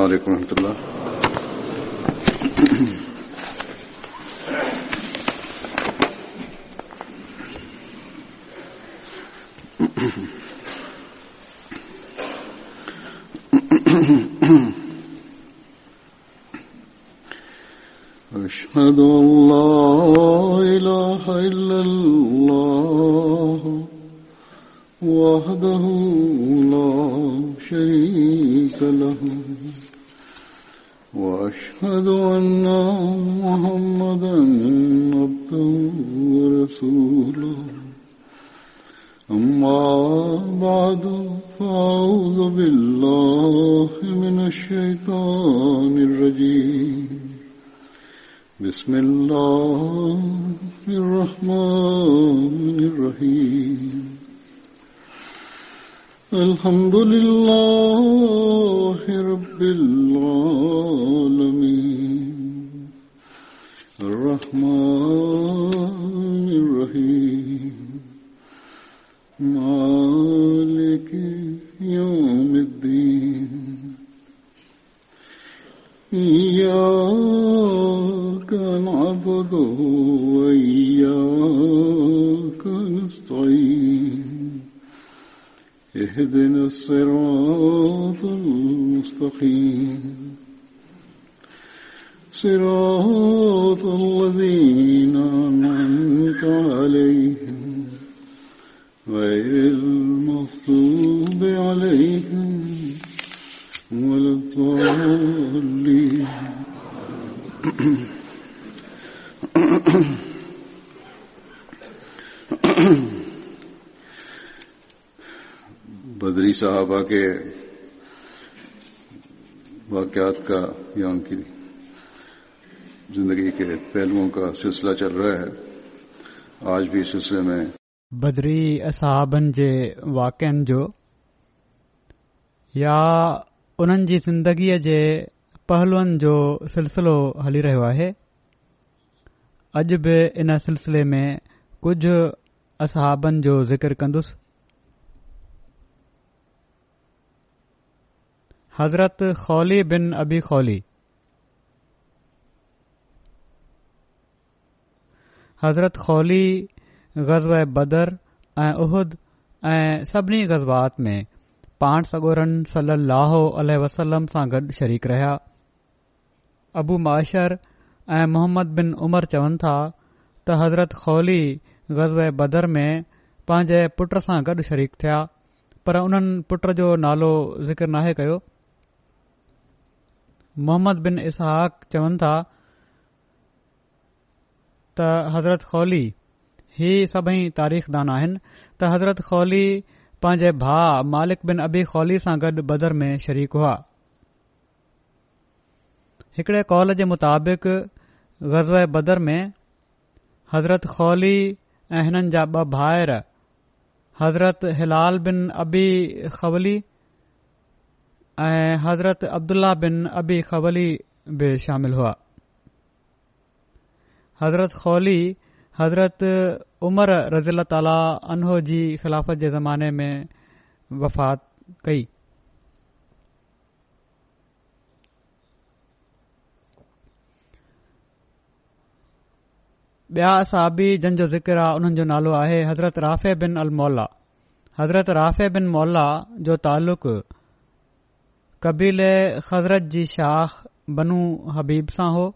عليكم ورحمة الله أشهد أن أشهد أن محمدا عبده ورسوله أما بعد فأعوذ بالله من الشيطان الرجيم بسم الله الرحمن الرحيم الحمد لله المغضوب عليهم ولا الضالين بدری صحابہ کے واقعات کا یا زندگی کے پہلوؤں کا سلسلہ چل رہا ہے آج بھی سلسلے میں بدری اصحابن جے واقعن جو یا انن جی زندگی جے پہلوان جو سلسلو ہلی رہو ہے اج بھی ان سلسلے میں کچھ اصحابن جو ذکر کندس حضرت خولی بن ابی خولی हज़रत खौली ग़ज़ब बदर ऐं उहद ऐं सभिनी ग़ज़बात में पाण सगोरन सल लाहो अल वसलम सां गॾु शरीक रहिया अबू माशर ऐं मोहम्मद बिन उमर चवनि था त हज़रत खौली ग़ज़ब बदर में पंहिंजे पुट सां गॾु शरीक थिया पर उन्हनि पुट जो नालो ज़िक्र न आहे कयो मोहम्मद बिन इसहाक़ इसाक़वनि था हज़रत खौली ही सभई तारीख़ दान आहिनि त हज़रत खौली पंहिंजे भा मालिक बिन अबी खौली सां गॾु बदर में शरीक हुआ हिकड़े कौल जे मुताबिक़ ग़ज़ बदर में हज़रत खौली ऐं हिननि जा ॿ भाइर हज़रत हिलाल बिन अबी ख़वली ऐं हज़रत अब्दुल्ला बिन अबी ख़वली बि शामिल हुआ हज़रत कौली हज़रत उमर रज़ील ताली उनो जी ख़िलाफ़त जे ज़माने में वफ़ात कई ॿिया असाबी जंहिंजो ज़िक्र हुननि जो नालो आहे हज़रत राफ़े बिन بن المولا हज़रत राफ़े बिन मौला जो تعلق कबील ख़ज़रत जी शाख बनू हबीब सां हो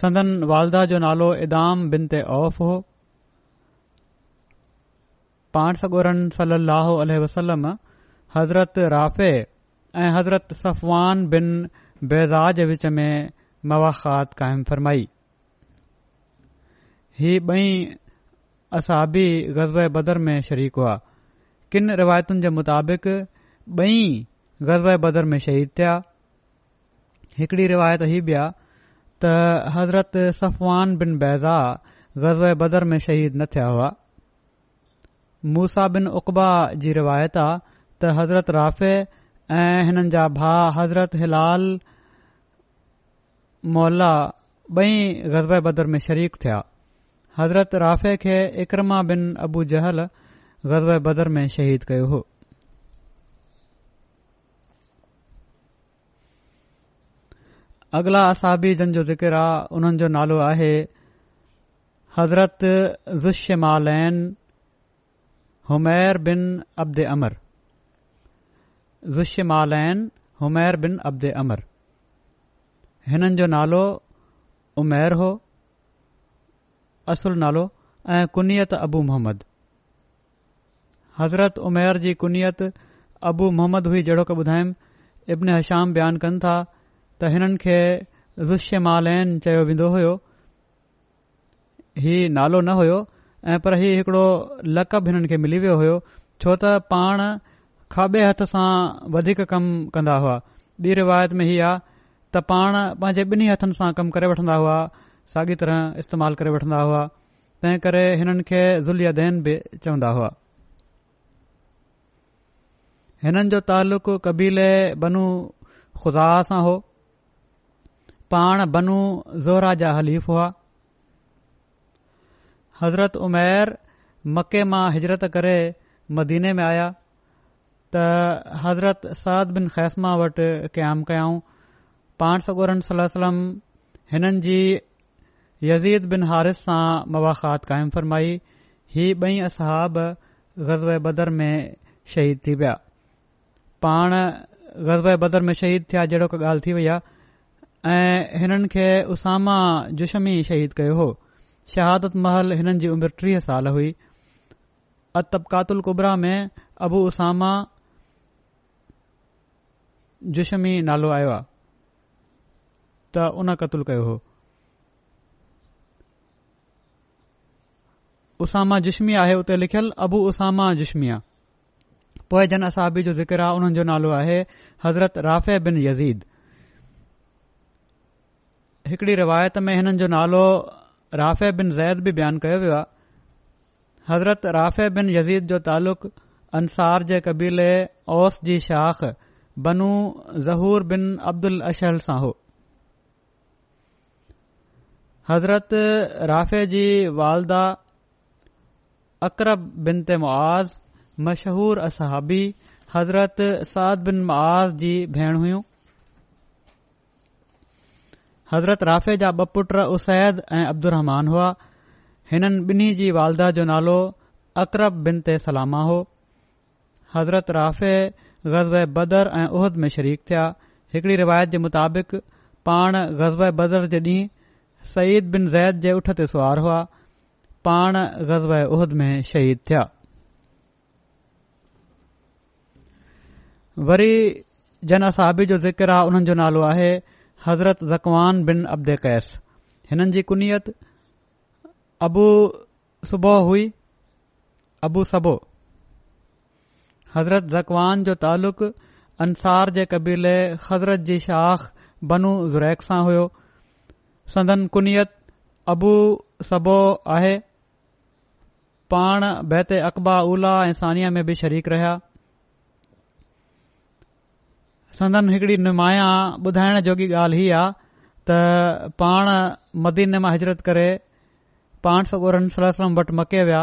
संदन वालदा जो नालो इदाम बिन ते औफ़ हो पाण सगोरन सलह वसलम हज़रत राफ़े ऐं हज़रत सफ़वान बिन बेजाज विच में मवाख़ात قائم फरमाई ही ब॒ असाबी ग़ज़ब बदर में शरीक हुआ किनि रिवायतुनि जे मुताबिक़ ॿई ग़ज़बे बदर में शहीद थिया हिकड़ी रिवायत ही बि त हज़रत सफ़वान बिन बैज़ा ग़ज़ बदर में शहीद न थिया हुआ मूसा बिन उक़बा जी रिवायता त हज़रत राफे ऐं हिननि जा भा हज़रत हिलाल मौला बई ग़ज़बे बदर में शरीक थिया हज़रत राफे खे इकरमा बिन अबू जहल ग़ज़बे बदर में शहीद कयो हो अगला असाबी जन जो ज़िकिर आहे हुननि जो नालो आहे अमर हिननि जो नालो उमैर हो असुल नालो ऐं कुनत अबू मोहम्मद हज़रत उमैर जी कुनियत अबू मोहम्मद हुई जहिड़ो की ॿुधायमि इब्न हशाम बयानु कनि था त हिननि खे ज़ुस्यमाल चयो वेंदो हुयो ही नालो न हुयो ऐं पर हीउ हिकिड़ो लक़ब हिननि खे मिली वियो हुयो छो त पाण खाॿे हथ सां वधीक कमु कंदा हुआ ॿी रिवायत में हीअ आहे त पाण पंहिंजे ॿिन्ही हथनि सां कमु करे वठंदा हुआ साॻी तरह इस्तेमालु करे वठंदा हुआ तंहिं करे हिननि खे ज़ुल्यादैन बि चवंदा हुआ हिननि जो तालुक़ु कबीले बनू ख़ुदा सां हो पाण बनू ज़ोरा जा हलीफ़ हुआ हज़रत उमैर मके मां हिजरत करे मदीने में आया त हज़रत साद बिन खैस्मा वटि क़याम कयाऊं पाण सगोर सलम हिननि जी यज़ीद बिन हारिस सां मुबाखात क़ाइमु फरमाई ही ॿई असहाब गज़बे बदर में शहीद थी विया पाण गज़बे बदर में शहीद थिया जेड़ो का ॻाल्हि थी वई आहे ऐं हिननि खे उसामा जोष्मी शहीद कयो हो शहादत महल हिननि जी उमिरि टीह साल हुई अतब कातुल कुबरा में अबू उसामा जो नालो आयो आहे त उन क़तुल कयो हो उसामा जोमी आहे उते लिखियलु अबु उसामा जोष्मिआ पोए जन असाबी जो जिकिर आहे हुननि जो नालो आहे हज़रत राफ़े बिन यीद हिकड़ी रिवायत में हिननि जो नालो राफ़े बिन ज़ैद बि बयानु कयो वियो आहे हज़रत राफ़े बिन यज़ीद जो तालुक़ अंसार जे कबीले ओस जी शाख़ बनू ज़हूर बिन अब्दुल अशहल सां हो हज़रत राफ़े जी वालदा अक़रब बिन ते मुआज़ मशहूर असहाबी हज़रत साद बिन मुआज़ जी भेण हुयूं हज़रत राफ़े जा ॿ पुटु उसैद ऐं अब्दुहमान हुआ हिननि बिनी जी वालदाह जो नालो अकरब बिन ते सलामा हो हज़रत राफे गज़ब बदर ऐं उहद में शरीक थिया हिकड़ी रिवायत जे मुताबिक़ पाण ग़ज़ब बदर जे ॾींहुं सयद बिन ज़ैद जे उठ ते सुवार हुआ पाण गज़बद में शिया वरी जन साॿी जो ज़िक्र आहे हुननि जो नालो आहे हज़रत ज़कवान बिन अब्दे कैस हिननि जी कुनियत अबुबु हुई अबू सबो हज़रत ज़कवान जो तालुक़ अंसार जे क़बीले हज़रत जी शाख़ बनू ज़ुरैक सां हुयो सदन अबू सबो आहे पाण बैत अकबा उल्हा ऐं साना में बि शरीक रहिया संदन हिकड़ी नुमाया ॿुधाइण जोगी ॻाल्हि ही आहे त पाण मदीने मां हिजरत करे पाण सॻु रमस वटि मके विया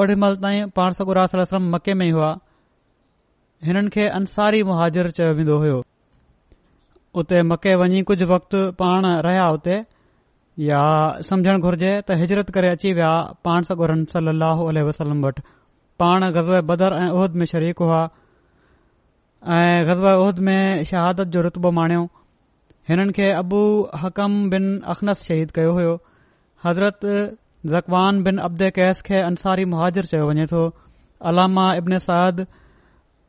ओडी महिल ताईं पाण सॻलम मके में ई हुआ हिननि खे अंसारी मुहाजिर चयो वेंदो हो उते मके वञी कुझु वक़्तु पाण रहिया उते या समझण घुर्जे त हिजरत करे अची विया पाण सॻु रमसल वसलम वटि पाण गज़ब बदर ऐं उहिद में शरीक हुआ ऐं ग़ज़ा उहिद में शहादत जो रुतबो माणियो हिननि खे अबू हकम बिन अखनस शहीद कयो हो हज़रत ज़क़वान बिन अब्द कैस खे अंसारी मुहाजिर चयो वञे थो अलामा इब्न साद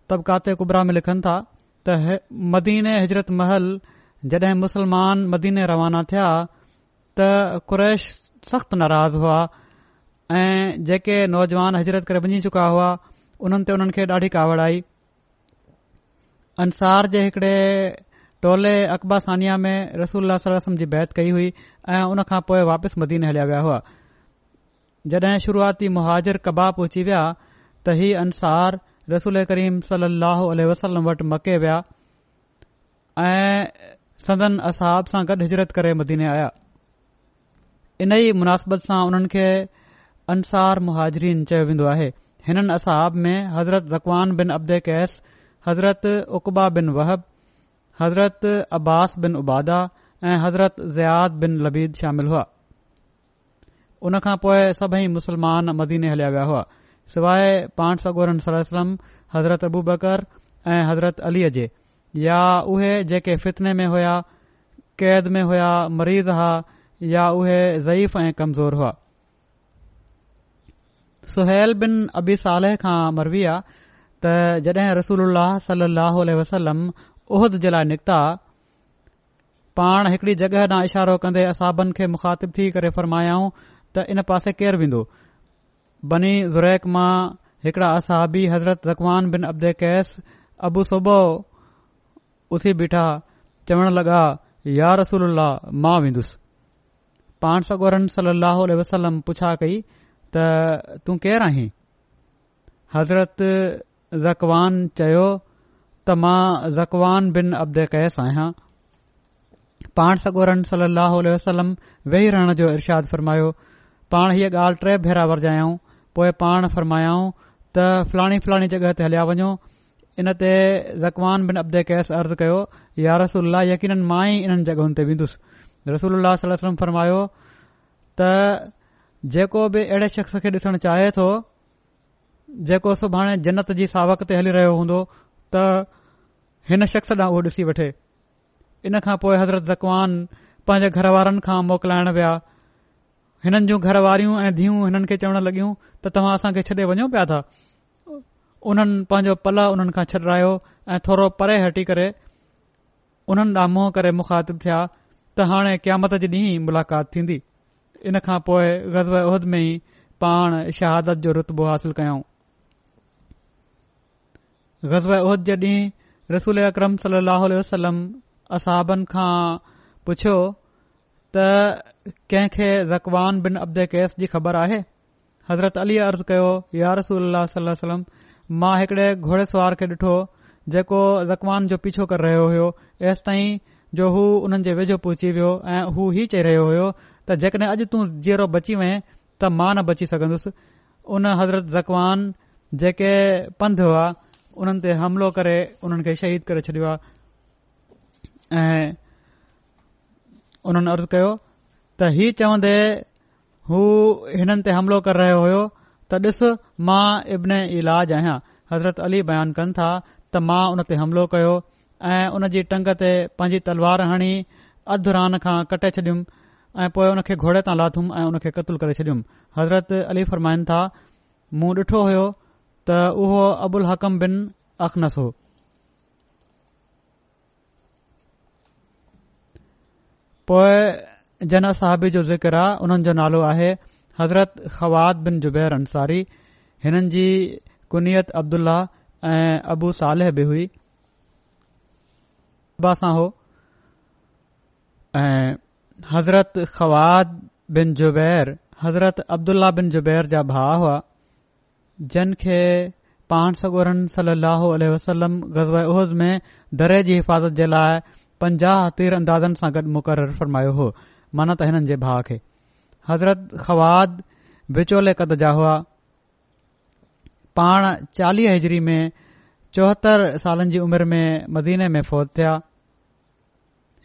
तबिकाते कुबरा में लिखनि था त मदीने हज़रत महल जड॒हिं मुसलमान मदीने रवाना थिया त कुरैश सख़्त नाराज़ हुआ ऐं जेके नौजवान हज़रत करे वञी चुका हुआ हुननि ते हुननि खे ॾाढी कावड़ आई अंसार जे हिकड़े टोले सानिया में रसूल जी बैत कई हुई ऐं हुन खां पोइ वापसि मदीने हलिया विया हुआ जॾहिं शुरुआती मुहाजिर कबाब पहुची विया त ही अंसार रसूल करीम सके विया ऐं सदन असहब सां गॾु हिजरत करे मदीने आया इन ई मुनासिबत सां उन्हनि खे अंसार मुहाजरीन चयो वेंदो आहे हिननि असाब में हज़रत ज़वान बिन अब्दे कैस حضرت उकबा بن वहब حضرت عباس بن عبادہ حضرت हज़रत بن बिन लबीद शामिल हुआ उन खां पोइ सभई मुसलमान مدینہ हलिया گیا हुआ سوائے पांठ सागोर सरसम हज़रत अबू बकर ऐं हज़रत अलीअ जे या उहे जेके फितने में میں कैद में हुया मरीज़ हा या उहे ज़ईफ़ ऐं कमज़ोर हुआ सुहल बिन अबी सालह त जड॒ रसूल सलाहु उल वसलम उहिद जे लाइ निकिता पाण हिकिड़ी जॻहि ॾांहुं इशारो कंदे असाबनि खे मुखातिब थी करे फरमायाऊं त इन पासे केरु वेंदो बनी ज़ुरैक मां हिकिड़ा असाबी हज़रत रक़वान बिन अब्दे कैस अबू सोबो उथी बीठा चवण लॻा या रसूल अल्लाह मां वेंदुसि पाण सगोरनि सलाह वसलम पुछा कई त तूं केर आहीं हज़रत जकवान चयो त मां जकवान बिन अब्द कैस आहियां पाण सगोरन सली वसलम वेही रहण जो इरशाद फरमायो पाण हीअ ॻाल्हि टे भेरा जायाऊं पोएं पाण फ़रमायाऊं त फलाणी फलाणी जॻहि ते हलिया वञो इन ते ज़कवान बिन अब्दे कैस अर्ज़ु कयो या रसूल यकीन मां ई इन्हनि जॻहियुनि ते वेंदुसि रसोल्ला फरमायो त जेको बि अहिड़े शख़्स खे ॾिसण चाहे तो जेको सुभाणे जन्नत जी सावक ते हली रहियो हूंदो त हिन शख़्स ॾांहुं उहो ॾिसी वठे इन खां पोइ हज़रत जक़वान पंहिंजे घर वारनि खां मोकिलाइण विया हिननि जूं घरवारियूं ऐं धीअ हिननि खे चवणु लॻियूं त तव्हां असां छॾे वञो पिया था उन्हनि पंहिंजो पल उन्हनि खां छॾायो ऐं थोरो परे हटी करे उन्हनि ॾां मुंहं करे मुखातिब थिया त हाणे क़यामत जे ॾींहुं मुलाक़ात थींदी इन खां पोइ गज़व उहिद में ई पाण शहादत जो रुतबो हासिल कयऊं ग़ज़बद जॾहिं रसूल अकरम सली लहल वसलम असाबनि खां पुछियो त कंहिंखे जकवान बिन अब्दे केस जी ख़बर आहे हज़रत اللہ अर्ज़ कयो यासलम मां हिकिड़े घोड़ेसवार खे ॾिठो जेको जकवान جو पीछो करे रहियो हुयोसि ताईं जो हू हुननि जे वेझो पहुची वियो ऐं हू ही चई रहियो हो त जेकॾहिं अॼु اج जीरो बची वएं त मां न बची सघन्दुसि उन हज़रत जकवान जेके पंधु हुआ उन्हनि ते हमिलो करे उन्हनि खे शहीद करे छडि॒यो ऐं उन्हनि अर्ज़ कयो त हीउ चवंदे हू हिननि ते हमिलो कर रहियो हो त ॾिस मां इब्न इलाज आहियां हज़रत अली बयान कन था त मां हुन ते हमिलो कयो ऐं उन जी टंग ते पंहिंजी तलवार हणी अधु रान खां कटे छडि॒युमि ऐं पोएं हुन खे घोड़े तां लाथुमि ऐं हुन खे क़तल करे छडि॒युमि हज़रत अली फरमाइन था मूं ॾिठो उहो अबुल हकम बिन अखनस हो जन साहाबी जो ज़िकर आहे हुननि जो नालो आहे हज़रत खवाद बिन ज़ुबैर अंसारी हिननि जी कुनियत अब्दुल्लाह ऐं अबू सालेह बि हुई हो ऐं हज़रत ख़वात बिन ज़ुर हज़रत अब्दुल्लाह बिन ज़ुबैर जा भाउ हुआ जन खे पाण सगोरन सली अलसलम उहज में दरे जी हिफ़ाज़त जे लाइ पंजाह तीर अंदाज़नि सां गॾु मुक़ररु फरमायो हो मन त हिननि जे भाउ खे हज़रत ख़वाद विचोले क़द जा हुआ पाण चालीह हज़री में चौहतरि सालनि जी उमिरि में मदीने में फ़ौज थिया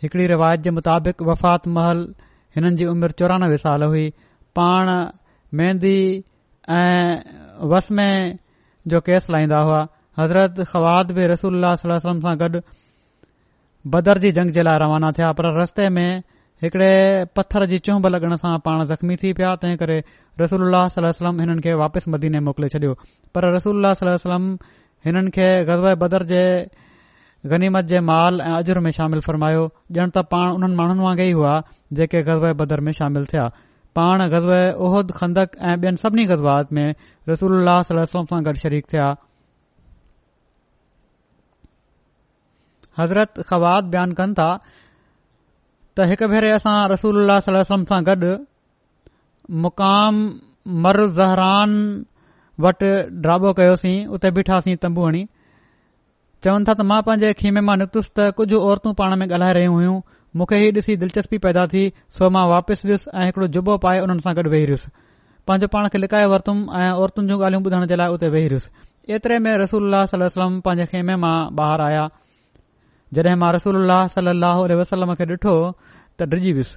हिकड़ी रिवायत जे मुताबिक़ वफ़ात महल हिननि जी उमिरि चोरानवे साल हुई पाण मेंदी वस में जो केस लाहींदा हुआ हज़रत ख़वाद बि रसूल सल सलम सां गॾु बदर जी जंग जे लाइ रवाना थिया पर रस्ते में हिकड़े पत्थर जी चुंभ लॻण सां पाण ज़ख़्मी थी पिया तंहिं करे रसूल सलमम हिननि खे वापसि मदीने मोकिले छॾियो पर रसूल सलम हिननि खे गज़ब बदर जे गनीमत जे माल ऐं अजर में शामिल फ़र्मायो ॼण त पाण उन्हनि माण्हुनि वांगु ई हुआ जेके गज़ब बदर में शामिल थिया पाण गज़बद खंदक ऐं ॿियनि सभिनी गज़ब्बात में रसूल सां गॾु शरीक थिया हज़रत खवाद बयान कनि था त हिकु भेरे असां रसूल सां गॾ मुकाम मर ज़हरान वटि ड्राबो कयोसीं उते बीठासीं तंबू हणी चवनि था त मां पांजे खीमे मां निकतुसि त कुझु औरतूं पाण में ॻाल्हाए रहियूं हुयूं मूंखे हीउ ॾिसी दिलचस्पी पैदा थी सो मां वापसि वियुसि ऐं हिकड़ो जुबो पाए हुननि सां गॾु वेही रुसि पंहिंजो पाण खे लिकाए वरितुमि ऐं औरतुनि जूं ॻाल्हियूं ॿुधण जे लाइ उते वेही रुसि एतिरे में रसूला सल पंहिंजे खेमे मां बाहिर आया जॾहिं मां रसूल खे ॾिठो त डिॼी वयुसि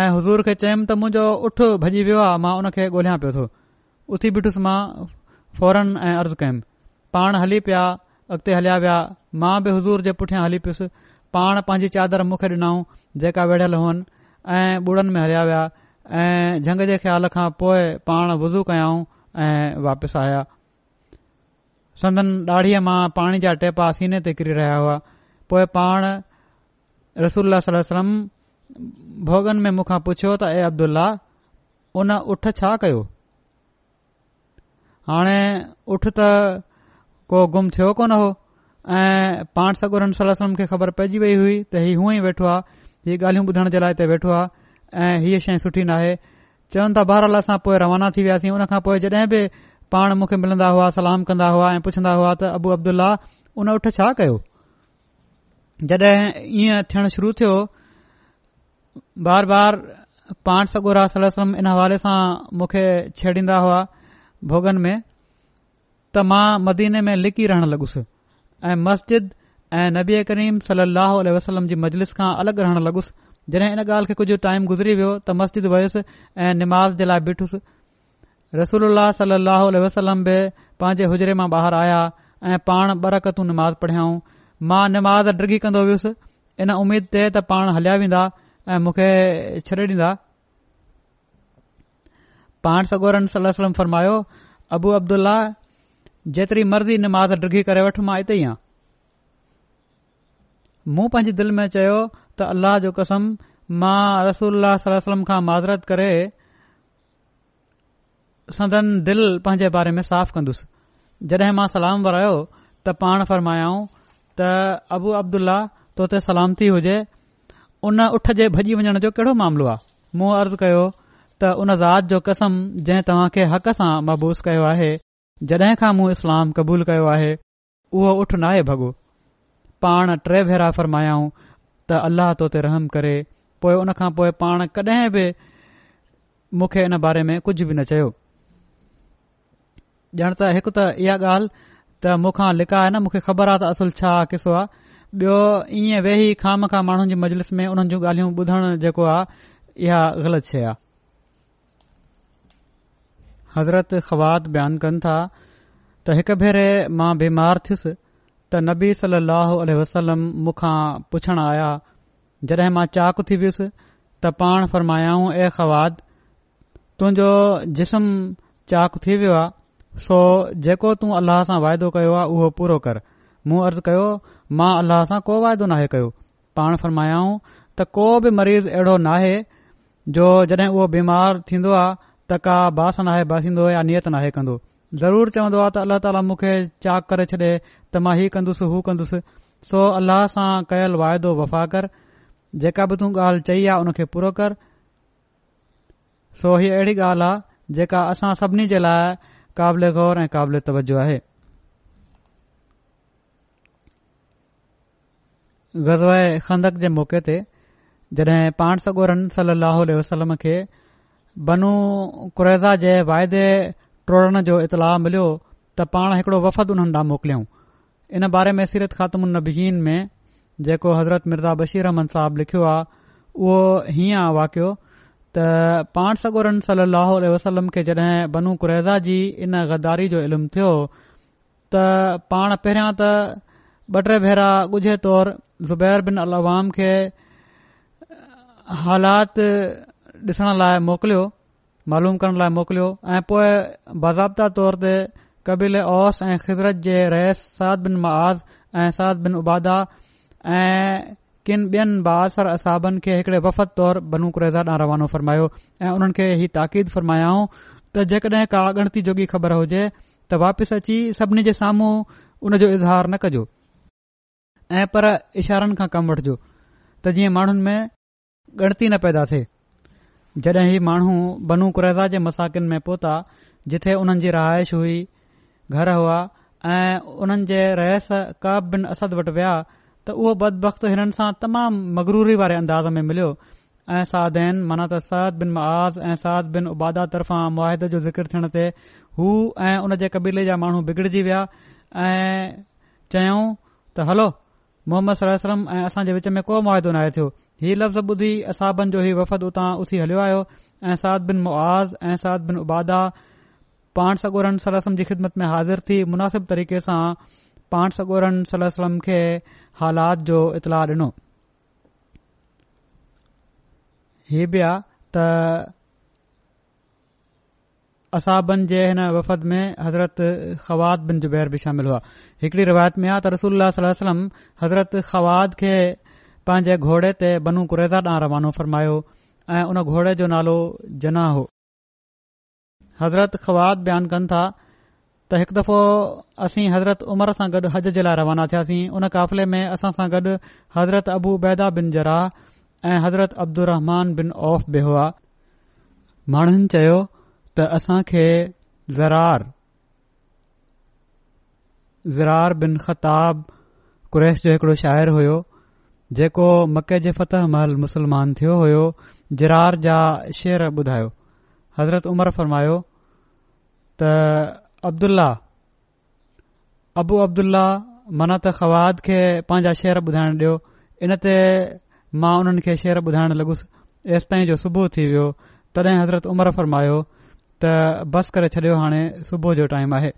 ऐं हज़ूर खे चयुमि त मुंहिंजो उठ भॼी वियो आहे मां उनखे ॻोल्हियां पियो थो उथी बिठुसि मां फौरन ऐं अर्ज़ु कयुमि पाण हली पिया अॻिते हलिया विया मां बि हज़ूर जे पुठियां हली पुसि पाण पांजी चादर मूंखे ॾिनऊं जेका विढ़ियल हुअनि ऐं ॿुड़नि में हलिया विया ऐं झंग जे ख़्याल खां पोइ पाण वुज़ू कयाऊं ऐं वापसि आया संदन डाढ़ीअ मां पाणी जा टेपा सीने ते किरी रहिया हुआ पोइ पाण रसूल वसलम भोगन में मूंखां पुछियो त ए अब्दुल्ला उन उठ छा कयो हाणे उठ त को गुम थियो कोन हो ऐ पाण सगुरन सलम खे ख़बर पइजी वई हुई त ही हूअं ई वेठो आहे हीउ ॻाल्हियूं ॿुधण जे लाइ हिते वेठो आहे ऐं हीअ शइ सुठी नाहे चवनि ता बहराल असां पोएं रवाना थी वियासीं हुन खां पोइ जडहिं बि पाण मुखे मिलंदा हुआ सलाम कंदा हुआ ऐं पुछंदा हुआ त अबू अब्दुल्ल्ला उन उठ छा कयो जड॒ इएं थियण शुरू थियो बार बार पाण सगुर आहे इन हवाले सां मूंखे छेडींदा हुआ भोगन में त मां मदीने में लिकी रहण ऐं मस्जिद ऐं नबी करीम सल अह उल वसलम जी मजलिस खां अलॻि रहणु लगुसुसि जॾहिं इन ॻाल्हि खे कुझु टाइम गुज़री वियो त मस्जिद वयुसि ऐं निमाज़ लाइ बीठुसि रसूल सल अह वसलम बि पंहिंजे हुजरे मां ॿाहिरि आया ऐं पाण बराकतूं नमाज़ पढ़ियाऊं मां निमाज़ डिगी कंदो वयुसि इन उमीद ते त पाण हलिया वेंदा ऐ मूंखे छॾे ॾींदा सलम फरमायो अबू अब्दुल्ला जेतिरी मर्ज़ी निमाज़ ॾिघी करे वठ मां इते ई आहियां मूं पंहिंजे दिल में चयो त अल्लाह जो कसम मां रसूल सलम खां माज़रत करे सदन दिलि पंहिंजे बारे में साफ़ कंदुसि जडे मां सलाम वरायो त पाण फरमायाऊं त अबू अब्दुल्ला तोते सलामती हुजे उन उठ जे भॼी वञण जो कहिड़ो मामिलो आहे मुंहुं अर्ज़ु कयो त उन ज़ात जो कसम जंहिं तव्हां खे हक़ सां महबूस कयो आहे जडहिं खां मूं इस्लाम قبول कयो आहे उहो उठ न بھگو भॻो पाण टे भेराफर मायाऊं त अलाह تو रहम करे पोए उन खां पोए पाण कडहिं बि मूंखे इन बारे में कुझ बि न चयो ॼण त हिकु त इहा ॻाल्हि त मूंखा लिखा न मूंखे ख़बर आ त असुलु छा किसो आहे ॿियो इएं वेही खामखां माण्हुनि जे मजलिस में उन्हनि जूं ॻाल्हियूं ॿुधण जेको आहे इहा ग़लति शइ आहे हज़रत ख़वात बयानु कनि था त हिकु भेरे मां बीमार थियुसि त नबी सली वसलम मूंखां पुछण आया जॾहिं मां चाक थी वियुसि त पाण फरमायाऊं ए ख़वाद तुंहिंजो जिस्म चाक थी वियो आहे सो जेको तूं अल्लाह सां वाइदो कयो आहे उहो पूरो कर मूं अर्ज़ु कयो मां अल्लाह सां को वाइदो नाहे कयो पाण फरमायाऊं त को बि मरीज़ अहिड़ो नाहे जो जॾहिं उहो बीमार थींदो आहे त का बास नाहे बासींदो या नियत नाहे कंदो ज़रूर चवंदो आहे त अल्ला ताला मूंखे चाक करे छॾे त मां ही कंदुसि हू कंदुसि सो अल्लाह सां कयल वाइदो वफ़ा कर जेका बि तूं ॻाल्हि चई आहे उनखे पूरो कर सो ही अहिड़ी ॻाल्हि आहे जेका असां सभिनी जे लाइ क़ाबिले ग़ौर ऐं क़ाबिले तवजो आहे जे मौक़े ते जॾहिं पाण सगोरन सली अलाह वसलम खे बनु कुरेज़ा जे वाइदे टोड़ण जो इतलाह मिलियो त पाण हिकड़ो वफ़द उन्हनि ॾांहुं मोकिलियूं इन बारे में सीरत ख़ात्मनबीज़ीन में जेको हज़रत मिर्ज़ा बशीर रहमन साहब लिखियो आहे उहो हीअं आहे वाक़ियो त पाण सगोरन सली अलसलम खे जॾहिं बनु कुरेज़ा जी इन ग़दारी जो इल्मु थियो त पाण पहिरियां त ॿ टे भेरा ॻुझे तौरु ज़ुबैर बिन अलवाम खे हालात ॾिसण लाइ मोकिलियो मालूम करण लाइ मोकिलियो ऐं पोए बाज़ाब्ता तौर ते कबील اوس ऐं ख़िजरत जे रहिस साद बिन معاذ ऐं साद बिन उबादा ऐं किनि ॿियनि बासर असहाबनि खे हिकड़े वफ़द तौरु बनूकु रेज़ा ॾांहुं रवानो फ़रमायो ऐं उन्हनि खे ही ताक़ीद फरमायाऊं त जेकड॒हिं का गणती जोॻी ख़बर हुजे त वापसि अची सभिनी जे साम्हूं उन जो इज़हार न कजो ऐं पर इशारनि खां कम वठिजो त जीअं माण्हुनि में गणती न पैदा थिए जॾहिं ही माण्हू बनू कुरैज़ा जे मसाकिन में पहुता जिथे हुननि जी रहाइश हुई घर हुआ ऐं हुननि जे रहस काब बिन असद वटि विया त उहो बदबख़्त हिननि सां तमामु मगरूरी वारे अंदाज़ में मिलियो ऐं सादेन माना त सत बिन मआज़ ऐं साद बिन उबादा तर्फ़ां मुआदे जो ज़िक्र थियण ते हू ऐं हुन जे कबीले जा माण्हू बिगड़जी विया ऐं चयऊं त हलो मोहम्मद सरस्म ऐं असांजे विच में को मुआदो नाहे थियो हीउ लफ़्ज़ ॿुधी असाबन जो हीउ वफ़द उतां उथी हलियो आयो ऐं साद बिन मुआज़ ऐं साद बिन उबादा सगोरन सलम जी ख़िदमत में हाज़िर थी मुनासिब तरीक़े सां सगोरन सलम खे हालात जो इतलाह ॾिनो त असाबनि जे हिन वफ़द में हज़रत ख़वाद बिन जुबैर बि शामिल हुआ हिकड़ी रिवायत में आहे त रसूल हज़रत ख़वाद खे पंहिंजे घोड़े ते बनू कुरेज़ा ॾांहुं रवानो फ़रमायो ऐं उन घोड़े जो नालो जना हो हज़रत ख़वाद बयानु कनि था त हिकु दफ़ो असीं हज़रत उमर सां गॾु हज जे लाइ रवाना थियासीं उन क़ाफ़िले में असां सां गॾु हज़रत अबू बैदा बिन ज़राह ऐं हज़रत अब्दुर बिन औफ़ हुआ माण्हुनि चयो त असां खे ज़रार ज़रार बिन ख़ताब कुरैश जो हिकड़ो शाइरु हुयो जेको मके जे फतिहमल मुस्लमान थियो हुयो जिरार जा शेर ॿुधायो हज़रत उमर फ़र्मायो त अब्दुल्ल्ला अबू अब्दुल्ल्ल्ल्ल्ला मनत ख़वाद खे पंहिंजा शेर ॿुधाइण ॾियो इन ते मां उन्हनि खे शेर ॿुधाइण लॻुसि हेसि ताईं जो सुबुह थी वियो तॾहिं हज़रत उमर फर्मायो त बस करे छॾियो हाणे सुबुह जो टाइम आहे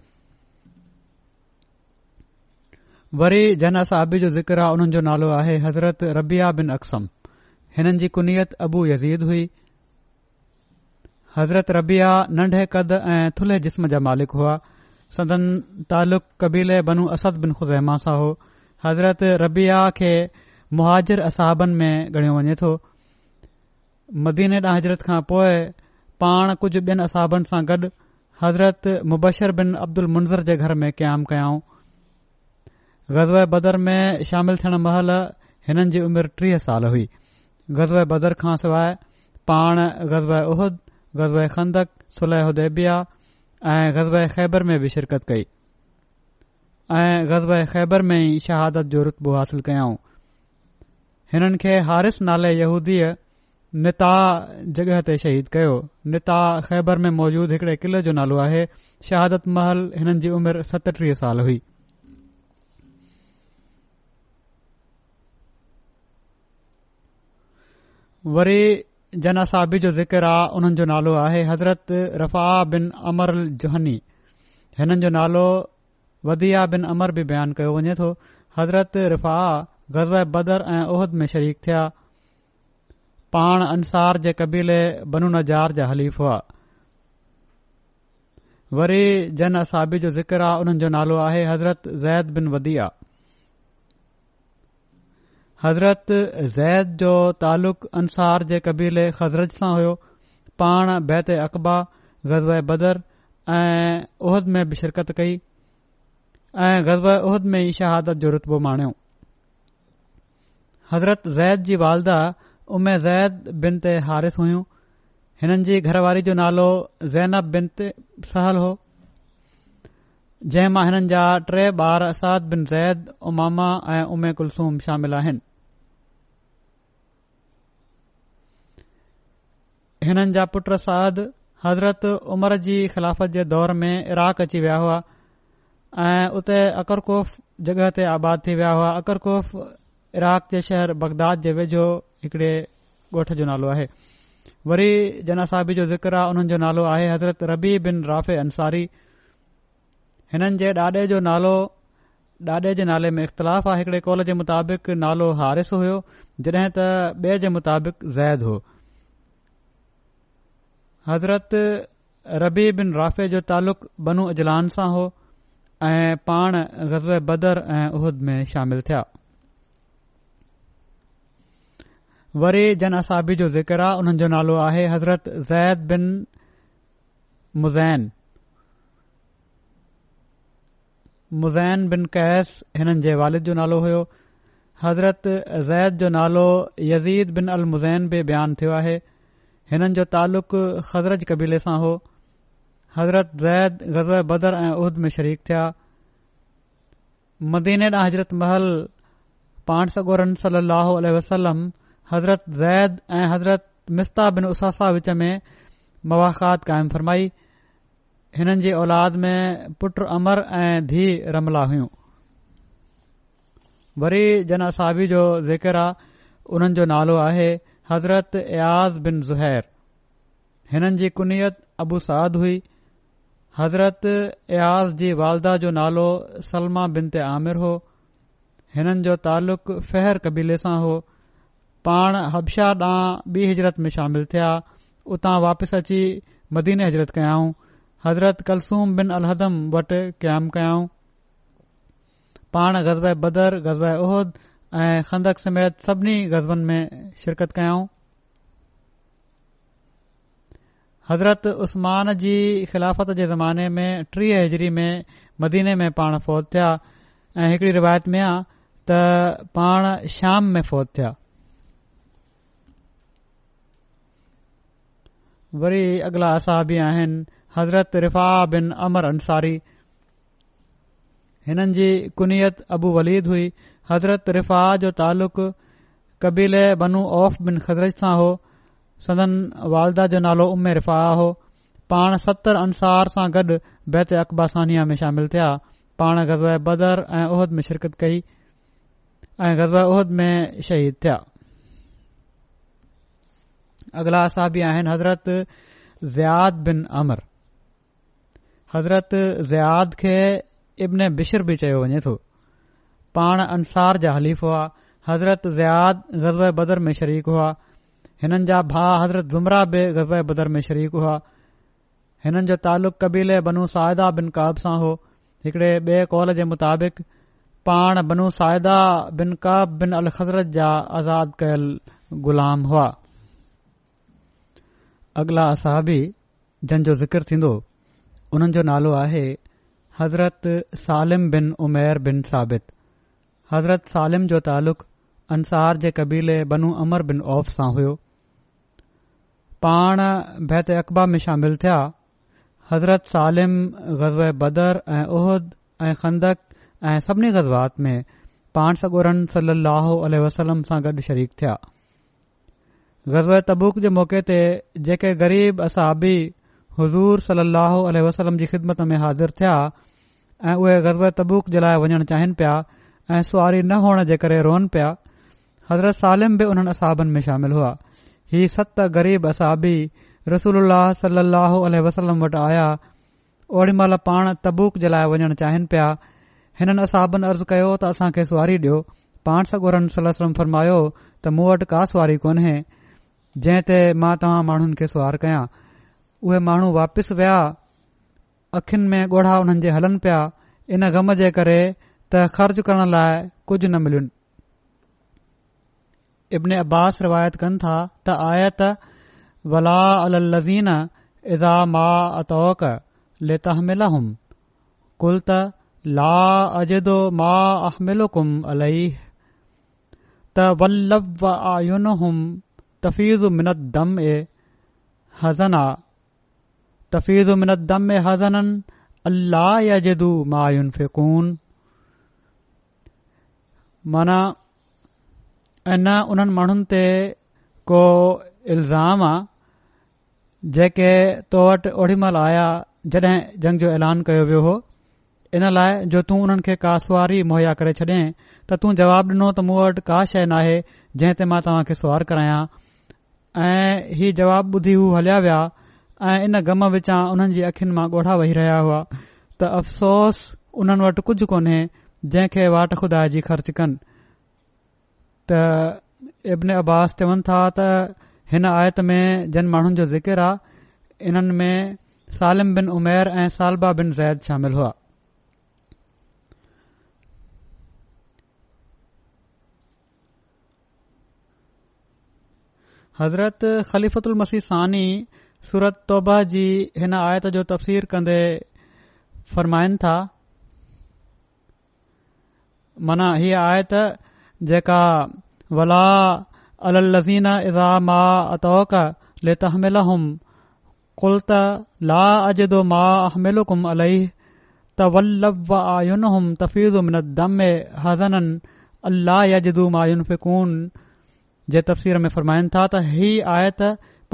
वरी जन असाबी जो ज़िक्र हुननि जो नालो आहे हज़रत रबिया बिन अक्सम हिननि जी कुनियत अबू यज़ीद हुई हज़रत रबिया नंढे कद ऐं थुल्हे जिस्म जा मालिक हुआ सदन तालुक कबीले बनू असद बिन ख़ुज़ैमा सां हो हज़रत रबिया खे मुहाजिर असहबनि में ॻणियो वञे तो मदीन ड हज़रत खां पोइ पाण कुझु बि॒नि असाबनि सां गॾु हज़रत मुबशर बिन अब्दुल मुंज़र जे घर में क़याम कयाऊं गज़बे बदर में शामिल थियण महल हिननि जी उमिरि टीह साल हुई ग़ज़बे बदर खां सवाइ पाण احد ओहद خندق ख़ंदक सुलहदेबिया ऐं ग़ज़ब ख़ैबर में बि शिरकत कई ऐं ग़ज़ब ख़ैबर में ई शहादत जो रुतबो हासिल कयाऊं हिननि खे हारिस नाले यूदीअ निताह जगह ते शहीद कयो निता ख़ैबर में मौजूदु हिकड़े क़िले जो नालो आहे शहादत महल हिननि जी उमिरि सतटीह साल हुई वरी जन असाबी जो ज़िकिर आहे उन्हनि जो नालो आहे हज़रत रफ़ा बिन अमर अल जुहनी हिननि जो नालो वदिया बिन अमर बि बयानु कयो वञे तो हज़रत रफ़ा गज़ब बदर ऐं ओहद में शरीक़ थिया पाण अंसार जे कबीले बनू नज़ार जा हलीफ़ हुआ वरी जन असाबी जो ज़िकर आहे उन्हनि जो नालो आहे हज़रत ज़ैद बिन वदिया हज़रत ज़ैद जो تعلق انصار जे क़बीले ख़ज़रत सां हुयो पाण बैत अक़बा ग़ज़ब बदर ऐं उह में बि शिरकत कई ऐं ग़ज़ब उहिद में ई शहादत जो रुतबो माणियो हज़रत ज़ैद जी वालदा उमे ज़ैद बिन ते हारिस हुयूं हिननि जी घरवारी जो नालो ज़ैनब बिन ते सहल हो जंहिं मां हिननि जा टे ॿार असाद बिन ज़ैद उमामा ऐं उमे कुलसूम शामिल आहिनि हिन जा पुट साद हज़रत उमर जी ख़िलाफ़त जे दौर में इराक़ अची विया हुआ ऐं उते अकरकौफ़ जगह ते आबाद थी विया हुआ अकरकौफ़ इराक़ जे शहर बग़दाद जे वेझो हिकड़े ॻोठ जो नालो आहे वरी जनासी जो जिक्र आहे हुननि जो नालो आहे हज़रत रबी बिन राफ़े अंसारी हिननि जे ॾाॾे ॾाॾे जे नाले में इख़्तिलाफ़ आहे हिकड़े कौल जे मुताबिक़ नालो हारिस हुयो जॾहिं त ॿिए जे मुताबिक़ ज़ैद हो हज़रत रबी बिन राफ़े जो तालुक़ बनू अजलान सां हो ऐं पाण गज़्व बदर ऐं उहद में शामिल थिया वरी जन असाबी जो ज़िक्र हुननि जो नालो आहे हज़रत ज़ैद बिन मुज़ैन मुज़ैन बिन कैस हिननि जे वालिद जो नालो हुयो हज़रत ज़ैद जो नालो यज़ीद बिन अल मुज़ैन बि बयानु थियो आहे हिननि जो तालुक़ु ख़ज़रत कबीले सां हो हज़रत ज़ैद ग़ज़ बदर ऐं उहद में शरीक थिया मदीन हज़रत महल सगोरन पांडसरन सली वसलम हज़रत ज़ैद ऐं हज़रत मिस्ता बिन उसासासासासासासासासासासा विच में मवाख़ात क़ाइमु फरमाई हिननि जी औलाद में पुटु अमर ऐं धीउ रमला हुयूं वरी जनसाबी जो ज़िकर आहे उन्हनि जो नालो आहे हज़रत अयाज़ बिन ज़ुहैर हिननि जी कुनीयत अबू साद हुई हज़रत अयाज़ जी वालदा जो नालो सलमा बिन ते आमिर हो हिननि जो तालुक़ु फ़हर कबीले सां हो पाण हबशा ॾांहुं ॿी हिजरत में शामिल थिया उतां वापसि अची मदीने हजरत कयाऊं हज़रत कलसूम बिन अल अलहदम वटि क़यामु कयाऊं पाण ग़ज़बाए बदर गज़बे उहिद ऐं खंदक समेत सभिनी ग़ज़बनि में शिरकत कयाऊं हज़रत उस्मान जी ख़िलाफ़त जे ज़माने में टीह हज़री में मदीने में पाण फ़ौत थिया ऐं हिकड़ी रिवायत में आहे त पाण शाम में फ़ौत थिया वरी अॻिला असा आहिनि हज़रत रिफ़ा बिन अमर अंसारी हिननि जी कुनियत अबू वलीद हुई हज़रत रिफ़ाह जो तालुक़ु कबीले बनु औफ़ बिन ख़ज़रत सां हो सदन جو जो नालो उम्म रिफ़ा हो पाण सतरि अंसार सां गॾु बैत अकबासनिया में शामिल थिया पाण गज़बाए बदर ऐं उहिद में शिरकत कई ऐं उहिद में शहीद थिया अगला असा आहिनि हज़रत ज़ियाद बिन अमर हज़रत ज़ियाद खे इब्न बिशर बि चयो वञे थो पाण अंसार जा हलीफ़ हुआ हज़रत ज़ियाद ग़ज़ब बदर में शरीक हुआ हिननि जा भा हज़रत ज़ुमराह बि ग़ज़ब बदर में शरीक हुआ हिननि जो तालुक़ु कबीले بنو साहिदा बिन काब सां हो हिकड़े ॿिए कॉल जे मुताबिक़ पाण बनू साइदा बिन काब बिन अल हज़रत जा आज़ाद कयलु ग़ुलाम हुआ अगला असाबी जंहिंजो ज़िकिर थींदो उन्हनि जो नालो आहे हज़रत सालिम बिन उमेर बिन साबित हज़रत सालिम जो तालुक़ अंसार जे क़बीले बनू अमर बिन औफ़ सां हुयो पाण बैत अक़बा में शामिल थिया हज़रत सालिम ग़ज़ब बदर ऐं उहद ऐं खंदक ऐं सभिनी ग़ज़बात में पाण सॻोरन सली वसलम सां गॾु शरीक थिया ग़ज़ब तबूक जे मौक़े ते जेके ग़रीब असाबी हज़ूर सलाहु अललह वसलम जी ख़िदमत में हाज़िर थिया ऐं उहे गज़ल तबूक जे लाइ वञणु चाहिन पिया ऐं सुवारी न हुअण जे करे रोन पिया हज़रत सालिम बि उन्हनि असाबनि में शामिल हुआ ही सत ग़रीब असाबी रसूल सलाहु वटि आया ओडी महिल पाण तबूक जे लाइ वञणु चाहिनि पिया हिननि असाबनि अर्ज़ कयो त असांखे सुवारी ॾियो पाण सगुरनि सलम वसलम फरमायो त मूं वटि का सुवारी कोन्हे जंहिं ते मां तव्हां माण्हुनि खे सुवार कयां उहे माण्हू वापिसि विया अखियुनि में गोल पिया इन ग़म जे करे त ख़र्च करण लाइ कुझु न मिलियुनि तिन तफीज़म अल माना इन उन्हनि माण्हुनि ते को इल्ज़ाम आहे जेके तो वटि ओड़ी महिल आया जड॒हिं जंग जो ऐलान جو اعلان हो इन ہو जो لائے جو تون का کے मुहैया करे छॾं त तूं जवाब جواب त मूं वटि का शइ नाहे जंहिं मां ما खे सुवार سوار کرایا जवाब ॿुधी हू हलिया विया इन गम विचां उन्हनि जी अखियुनि मां ॻोढ़ा वेही रहिया हुआ त अफ़सोस उन्हनि वटि कुझु कोन्हे जंहिंखे वाट खुदा जी ख़र्च कन त इब्न अब्बास चवनि था त हिन आयत में जिन माण्हुनि जो ज़िकिर आहे इन्हनि में सालिम बिन उमेर ऐं सालबा बिन ज़ैद शामिल हुआ हज़रत ख़ली मसीह सानी सूरत तौबा जी हिन आयत जो तफ़सीर कन्दायन था मना हीअ आयत जेका वलाक ले तम हज़न मायुन फिकून जे तफ़सीर में फ़रमाइनि था त ही आयत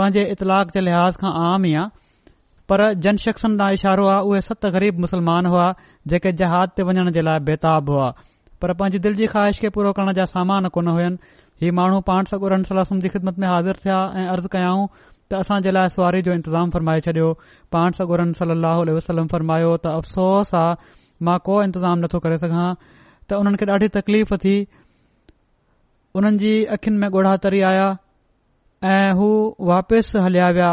पंहिंजे इतलाक जे लिहाज़ खां आम ई आहे पर जन शख़्सनि तां इशारो आहे उहे सत ग़रीब मुसलमान हुआ जेके जहाज ते वञण जे लाइ बेताब हुआ पर पंहिंजी दिलि जी ख़्वाहिश खे पूरो करण जा सामान कोन हुयनि हीअ माण्हू पाण सागरमसल जी ख़िदमत में हाज़िर थिया ऐं अर्ज़ कयाऊं त असां जे लाइ सुआारी जो इंतज़ाम फरमाए छॾियो पाण सगोरम सल वसलम फरमायो त अफ़सोस आहे मां को इंतज़ाम नथो करे सघां त उन्हनि खे ॾाढी तकलीफ़ थी उन्हनि जी अखियुनि में ॻोढ़ा तरी आया ऐं हू वापिसि हलिया विया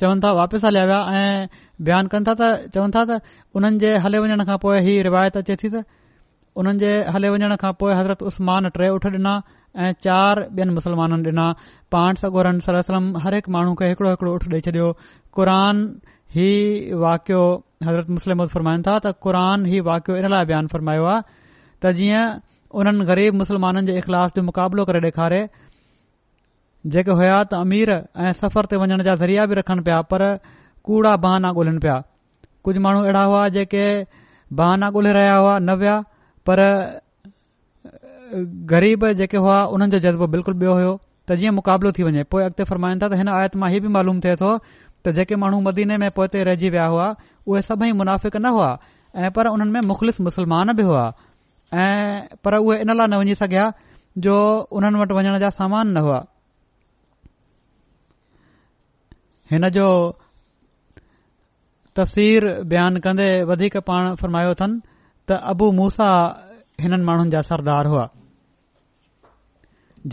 चवनि था वापसि हलिया विया ऐं बयानु कनि था त चवनि था त उन्हनि जे हले वञण खां पोइ हीउ रिवायत अचे थी त हुननि जे हले वञण खां पोइ हज़रत उस्मान टे उठ ॾिना ऐं चार ॿियनि मुस्लमाननि ॾिना पाण सगोरन सर हर हिकु माण्हू खे हिकिड़ो हिकिड़ो उठ ॾेई छॾियो क़ुर हीउ वाक़ियो हज़रत मुस्लिम फरमाइनि था त क़ान हीउ वाकियो हिन लाइ बयानु फरमायो आहे त जीअं उन्हनि गरीब मुसलमाननि जे इख़लास जो मुक़ाबलो करे ॾेखारे जेके हुया त अमीर ऐं सफ़र ते वञण जा ज़रिया बि रखनि पिया पर कूड़ा बहाना ॻोल्हिनि पिया कुझु माण्हू अहिड़ा हुआ जेके बहाना ॻोल्हे रहिया हुआ न विया पर ग़रीब जेके हुआ उन्हनि जो जज़्बो बिल्कुल बियो हुयो त जीअं मुक़ाबलो थी वञे पोइ अॻिते फरमाइनि था त हिन आयत मां इहे बि मालूम थे थो त जेके माण्हू मदीने में पोइते रहिजी विया हुआ उहे सभई मुनाफ़िक न हुआ ऐं पर उन्हनि में मुख़लिस मुसलमान बि हुआ ऐं पर इन लाइ न वञी सघिया जो हुननि वटि वञण जा सामान न हुआ हिन जो तफ़सीर बयानु कंदे वधीक पाण फरमायो अथनि त अबू मूसा हिननि माण्हुनि जा सरदार हुआ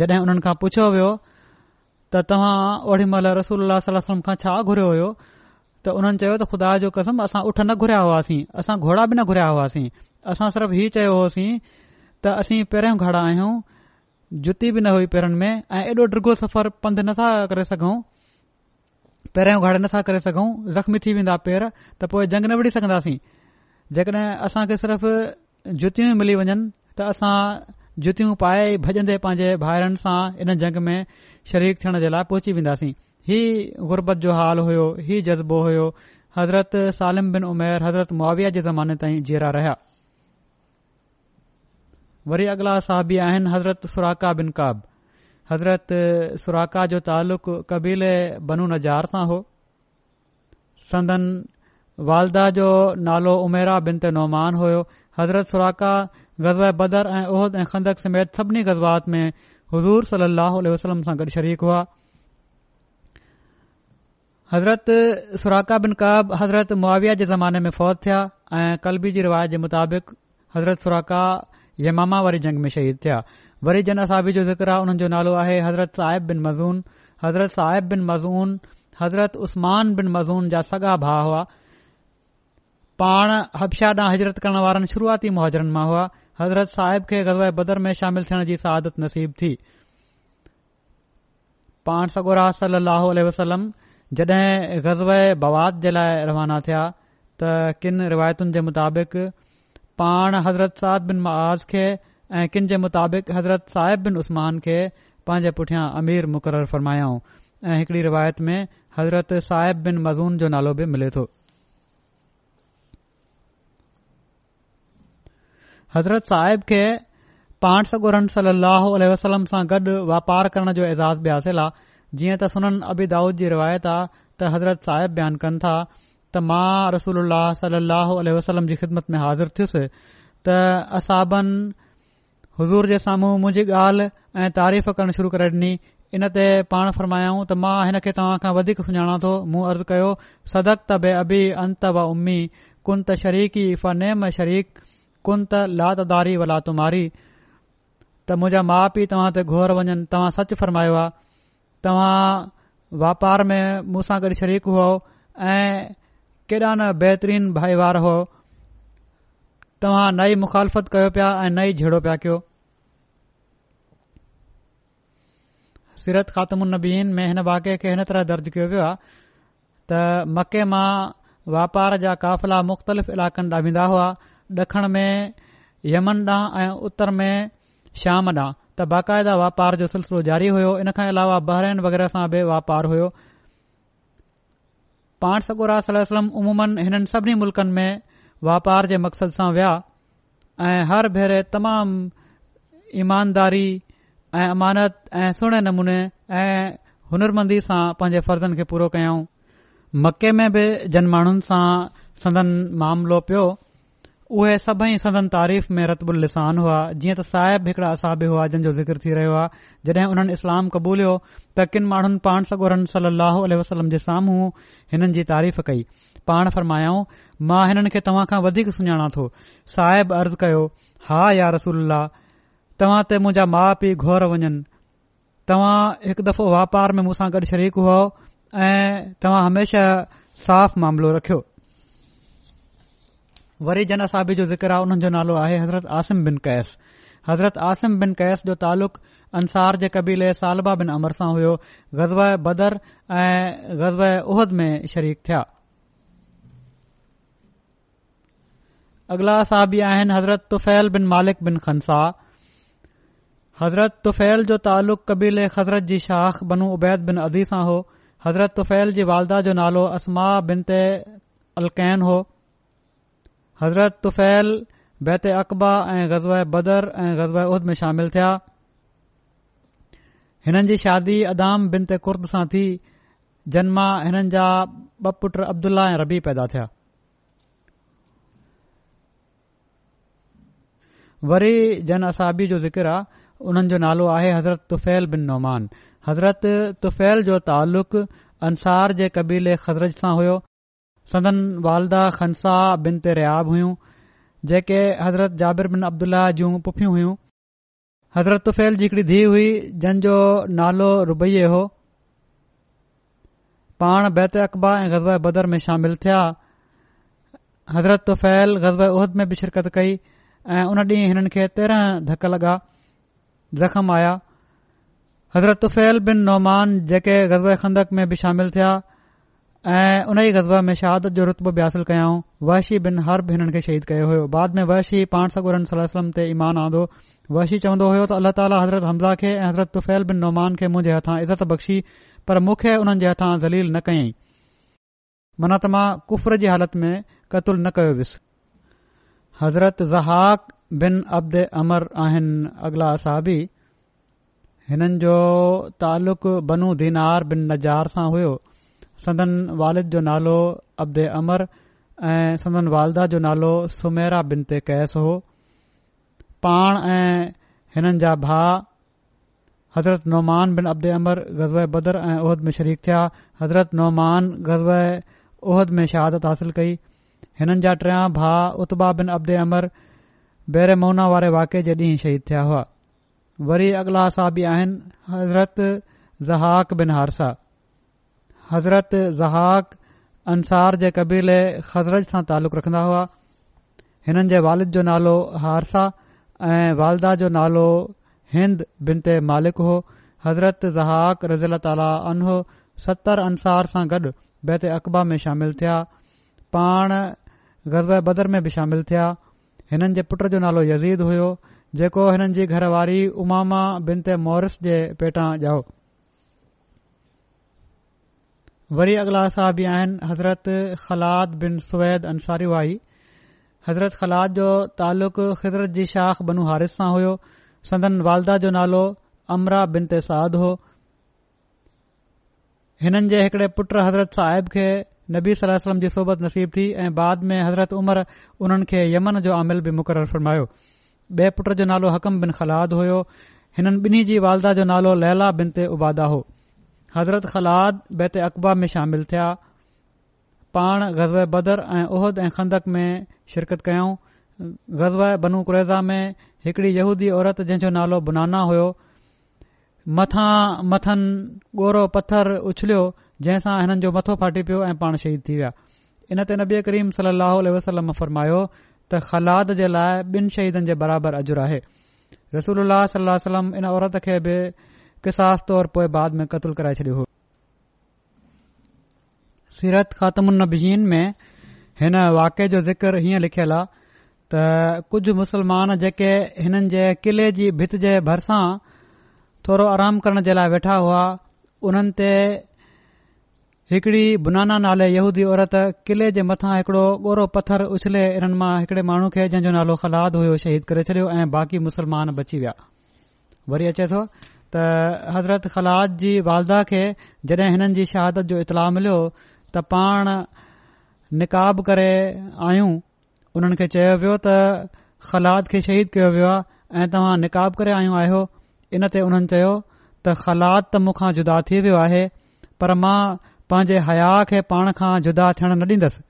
जड॒हिं हुननि खां पुछियो वियो त तव्हां ओड़ी महिल रसूल खां छा घुरियो हो त हुननि चयो त ख़ुदा जो कसम असां उठ न घुरिया हुआसीं असां घोड़ा बि न घुराया हुआसीं असां सिर्फ़ हीउ चयो होसीं त असीं पहिरियों घरा आहियूं जुती बि न हुई पेरनि में ऐॾो डिगो सफ़र पंध नथा करे सघूं पहिरियों घड़े नथा करे सघूं ज़ख़्मी थी वेंदा पेर त पोइ जंग न विढ़ी सघंदासीं जेकड॒हिं असां खे सिर्फ़ जुतियूं मिली वञनि त असां जुतियूं पाए भॼंदे पांजे भाइरनि सां इन जंग में शरीक थियण जे लाइ पहुची वेंदासीं हीअ गुरबत जो हाल होयो जज़्बो हुयो हज़रत सालिम बिन उमेर हज़रत मुआविया जे ज़माने ताईं जहिड़ा रहिया वरी अॻिला साहबी आहिनि हज़रत सुराका बिन काब हज़रत सुराका जो तालुक़ु कबीले बनू नज़ार सां हो संदन वालदा जो नालो उमेरा बिन ते नौमवान हुयो हज़रत सुराका ग़ज़ब बदर ऐं उहद ऐं खंदक समेत सभिनी गज़बात में हज़ूर सली वसलम सां गॾु शरीक़ हुआ हज़रत सुराका बिन काब हज़रत मुआविया जे ज़माने में फौत थिया ऐं कलबी जी रिवायत जे मुताबिक़ हज़रत सुराका यमामा वरी जंग में शहीद थिया वरी जन असाबी जो جو आहे उन्हनि जो नालो आहे हज़रत साहिब बिन मज़ून हज़रत साहिब बिन मज़ून हज़रत उस्मान बिन मज़ून जा सॻा भा हुआ पाण हबशा ॾांहुं हज़रत करण वारनि शुरूआती मुहाजरनि मां हुआ हज़रत साहिब खे गज़ब बदर में शामिल थियण जी सहादत नसीब थी सलो वसलम जॾहिं ग़ज़ब बवाद जे लाइ रवाना थिया त किन रिवायतुनि जे मुताबिक़ पाण हज़रत साहिद बिन मआज़ खे ऐं किन जे मुताबिक़ हज़रत साहिब बिन उस्मान खे पंहिंजे पुठियां अमीर मुक़ररु फरमायाऊं ऐं हिकड़ी रिवायत में हज़रत साहिब बिन मज़ून जो नालो बि मिले तो हज़रत साहिब खे पाण सगोरन सल वसलम सां गॾु वापार करण जो एज़ाज़ बि हासिल आहे जीअं त सुननि अबी दाऊद जी रिवायत आहे त हज़रत साहिब बयानु कनि था त मां रसूल सलाहु अलसलम जी ख़िदमत में हाज़िर थियुसि त असाबनि हज़ूर जे साम्हूं मुंहिंजी ॻाल्हि ऐं तारीफ़ करणु शुरू करे ॾिनी इन ते पाण फ़रमायाऊं त मां हिन खे तव्हां खां वधीक सुञाणा थो मूं अर्ज़ु कयो सदक त बे अबी अंत व उम्मी कुन त शरीकु फ़नेम वरीक कुन त लातदारी वलातुमारी त मुंहिंजा माउ पीउ तव्हां ते घौर वञनि तव्हां सच फ़रमायो आहे तव्हां वापार में मूं गॾु शरीक हुओ ऐं केडा न बेहतरीन भाईवार हो तव्हां नई मुखालफ़त कयो पिया ऐं नई झेड़ो पिया कियोत ख़ात्मीन में हिन वाके खे हिन तरह दर्ज कयो वियो त मके मां वापार जा काफ़िला मुख़्तलिफ़ इलाक़नि ॾां वेंदा हुआ डखण में यमन ॾांहुं ऐं उत्तर में शाम ॾांहुं त बाक़ायदा व्यापार जो सिलसिलो जारी होयो इन खां अलावा बहरेन वग़ैरह सां बि व्यापार हयो पाण सकुर सलम्मन हिननि सभिनी मुल्क़नि में वापार जे मक़सद सां विया ऐं हर भेरे तमामु ईमानदारी ऐं अमानत ऐं सुहिणे नमूने ऐं हुनरमंदी सां पंहिंजे फर्ज़नि खे पूरो कयऊं मके में बि जन माण्हुनि सां सदन मामिलो पियो उहे सभई सदन तारीफ़ में रतबुल लिसान हुआ जीअं त साहिब हिकड़ा असाबि हुआ जंहिंजो ज़िक्र थी रहियो आहे जड॒हिं उन्हनि इस्लाम क़बूलियो त किन माण्हुनि पाण सगोरन सली वसलम जे साम्हूं हिननि जी तारीफ़ कई पाण फरमायाऊं मां हिननि खे तव्हां खां वधीक सुञाणा थो साहिब अर्ज़ कयो हा या रसूल तव्हां ते मुंहिंजा माउ पीउ घोर वञनि तव्हां हिकु दफ़ो वापार में मूंसां गॾु शरीक हुओ ऐं तव्हां हमेशा साफ़ मामिलो रखियो वरी जन साहबी जो ज़िक्र हुननि जो नालो आहे हज़रत आसिम बिन कैस हज़रत आसिम बिन कैस जो तालुक अंसार जे कबीले सालबा बिन अमर सां हुयो ग़ज़ब बदर ऐं ग़ज़ब उहद में शरीक थिया अगला साहबी आहिनि हज़रत तुफैल बिन मालिक बिन खनसा हज़रत तुफ़ैल जो तालुक़ कबीले हज़रत जी शाख बनू उबैद बिन अदी सां हो हज़रत तुफ़ैल जी वालदा जो नालो असमा बिन ते अलकैन हो हज़रत तुफ़ैल बेत अक़बा ऐं गज़बर ऐं गज़ब उद में शामिल थिया हिननि जी शादी ادام بنت कुर्द सां थी जन मां हिननि जा ब पुट अब्दुल्ल्ल्ल्ल्ला ऐं रबी पैदा थिया वरी जन असाबी जो ज़िकिर आहे हुननि जो नालो आहे हज़रत तुफ़ैल बिन नौमान हज़रत तुफ़ैल जो तालुक़ु अंसार जे क़बील ख़ज़दर सां हुयो सदन والدہ खनसा बिन ते रेयाब हुयूं حضرت हज़रत जाबिर बिन अब्दुलाह जूं पुफियूं हुइयूं हज़रत तुफ़ैल जी हिकड़ी धीउ हुई जंहिंजो नालो रुबै हो पाण बैत अकबा ऐं गज़बे बदर में शामिल थिया हज़रत तुफ़ैल गज़बे उहिहद में बि शिरकत कई ان उन ॾींहुं हिननि खे तेरहं धक लॻा ज़ख़्म आया हज़रत तुफ़ैल बिन नौमान जेके गज़बे खंदक में शामिल ऐं उन ई गज़बा में शहादत जो रुतब बि हासिल कयाऊं वैशी बिन हर्ब हिननि खे शहीद कयो हो बाद में वैशी पाण सकुर सलम ते ईमान आंदो वैशी चवंदो हो त अल्लाह ताला हज़रत हमज़ा खे ऐं हज़रत तुफ़ैल बिन नौमान खे मुंहिंजे हथां इज़त बख़्शी पर मूंखे हुननि जे हथां ज़लील न कयईं मना त मां कुफर जी हालत में कतल न कयो हुयुसि हज़रत ज़हाक बिन अब्द अमर ऐन अगला असाबी हिननि जो तालुक़ बनू दीनार बिन नज़ार सां हुयो संदन वालिद जो नालो अब्द अमर ऐं सदन वालदा जो नालो सुमेरा बिन ते कैस हो पाण ऐं हिननि जा भा हज़रत नौमान बिन अब्दे अमर ग़ज़ बदर ऐं उहिद में शरीफ़ थिया हज़रत नौमान ग़ज़ उहद में शहादत हासिल कई हिननि जा टिया भा उता बिन अबे अमर बेरेमोना वारे वाक़े जे ॾींहुं शहीद थिया हुआ वरी अॻिला असां आहिनि हज़रत बिन हारसा हज़रत ज़हाक अंसार जे कबीले ख़ज़रत सां तालुक़ु रखंदा हुआ हिननि जे वालिद जो नालो हारसा ऐं वालदा जो नालो हिंद बिनते मालिक हो हज़रत ज़हाक रज़ील ताला अन हो अंसार सां गॾु बैत अक़बा में शामिल थिया पाण गज़ब बदर में बि शामिल थिया हिननि जे पुट जो नालो यज़ीद हुयो जेको हिननि जी घरवारी उमामा बिनते मोरिस जे पेठां ॼाओ वरी अगला साहबी आहिनि हज़रत ख़लाद बिन सुवैद अंसारी वाई हज़रत ख़लाद जो तालुक़ु हुजरत जी शाख़ बनू हारिस सां हुयो सदन वालदा जो नालो अमरा बिन तेसाद हो हिननि जे हिकड़े पुट हज़रत साहिब खे नबी सलम जी सोबत नसीब थी ऐं बाद में हज़रत उमर उन्हनि खे यमन जो अमिल बि मुक़ररु शरमायो बे पुट जो नालो हकम बिन ख़लाद हुयो हिननि बि॒ जी वालदा जो नालो लैला बिन ते उबादा हो हज़रत ख़लाद बैत अक़बा में शामिल थिया पाण गज़बर ऐं उहिद ऐं खंदक में शिरकत कयूं गज़ब बनू कुरेज़ा में हिकड़ी यहूदी औरत जंहिं जो नालो बुनाना हुयो मथां मथनि गोरो पत्थर उछलियो जंहिंसां हिननि जो मथो फाटी पियो ऐं पाण शहीद थी विया इन ते न बेक्रीम सलाह वसलम फरमायो त ख़लाद जे लाइ ॿिन शहीदनि जे बराबरि अजर आहे रसूल सलम इन औरत खे बि ख़ास तौर पोएं बाद में कतूल कराए छॾियो सीरत ख़ात्म में हिन वाके जो ज़िक्र हीअं लिखियलु आहे त कुझ मुसलमान जेके हिननि जे किले जी भित जे भरिसां थोरो आराम करण जे लाइ वेठा हुआ उन्हनि ते हिकड़ी बुनाना नाले यहूदी औरत किले जे मथां हिकड़ो गोरो पत्थर उछले हिननि मां हिकड़े माण्हू खे जंहिंजो नालो ख़लाद हुयो शहीद करे छडि॒यो ऐं बाक़ी मुसलमान बची विया तो त हज़रत ख़लाद जी वालदा खे जॾहिं हिननि जी शहादत जो इतलाउ मिलियो त पाण निकाब करे आहियूं उन्हनि खे चयो वियो त ख़लाद खे शहीद कयो वियो आहे ऐं तव्हां निकाब करे आयो आहियो इन ते उन्हनि चयो त ख़लाद त मूंखां जुदा थी वियो आहे पर मां पंहिंजे हया खे पाण खां जुदा थियण न ॾींदसि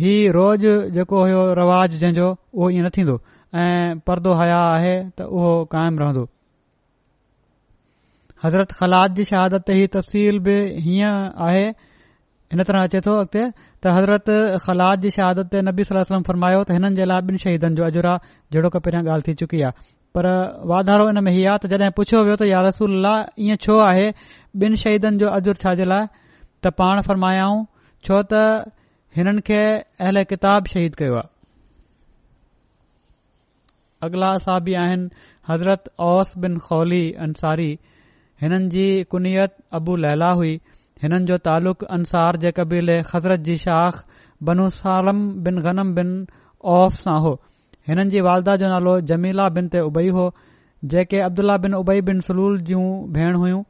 ही रोज़ जेको हुयो रवाज़ जंहिंजो उहो ईअं न थींदो ऐं पर्दो हया आहे त उहो कायम रहंदो हज़रत खलात जी शहादत ते ही तफ़सील बि हीअं आहे हिन तरह अचे थो अॻिते त हज़रत खलात जी शहादत ते नबी सलम्म फरमायो त हिननि जे लाइ ॿिन शदनि जो अजु जहिड़ो की पहिरियां ॻाल्हि थी चुकी आहे पर वाधारो हिन में हीअ आहे तॾहिं पुछियो वियो त यारसल इएं छो आहे ॿिन शहीदनि जो अजु छाजे लाइ त पाण फरमायाऊं छो त हिननि खे अल किताब शहीद कयो आहे अगला असाबी बि आहिनि हज़रत ओस बिन खौली अंसारी हिननि जी कुनीयत अबू लैला हुई हिननि जो तालुक़ अंसार जे क़बीले हज़रत जी शाख़ बनूसालम बिन गनम बिन ओफ़ सां हो हिननि जी वालदा जो नालो जमीला बिन ते उबई हो जेके अब्दुला बिन उबई बिन सलूल जूं भेण हुयूं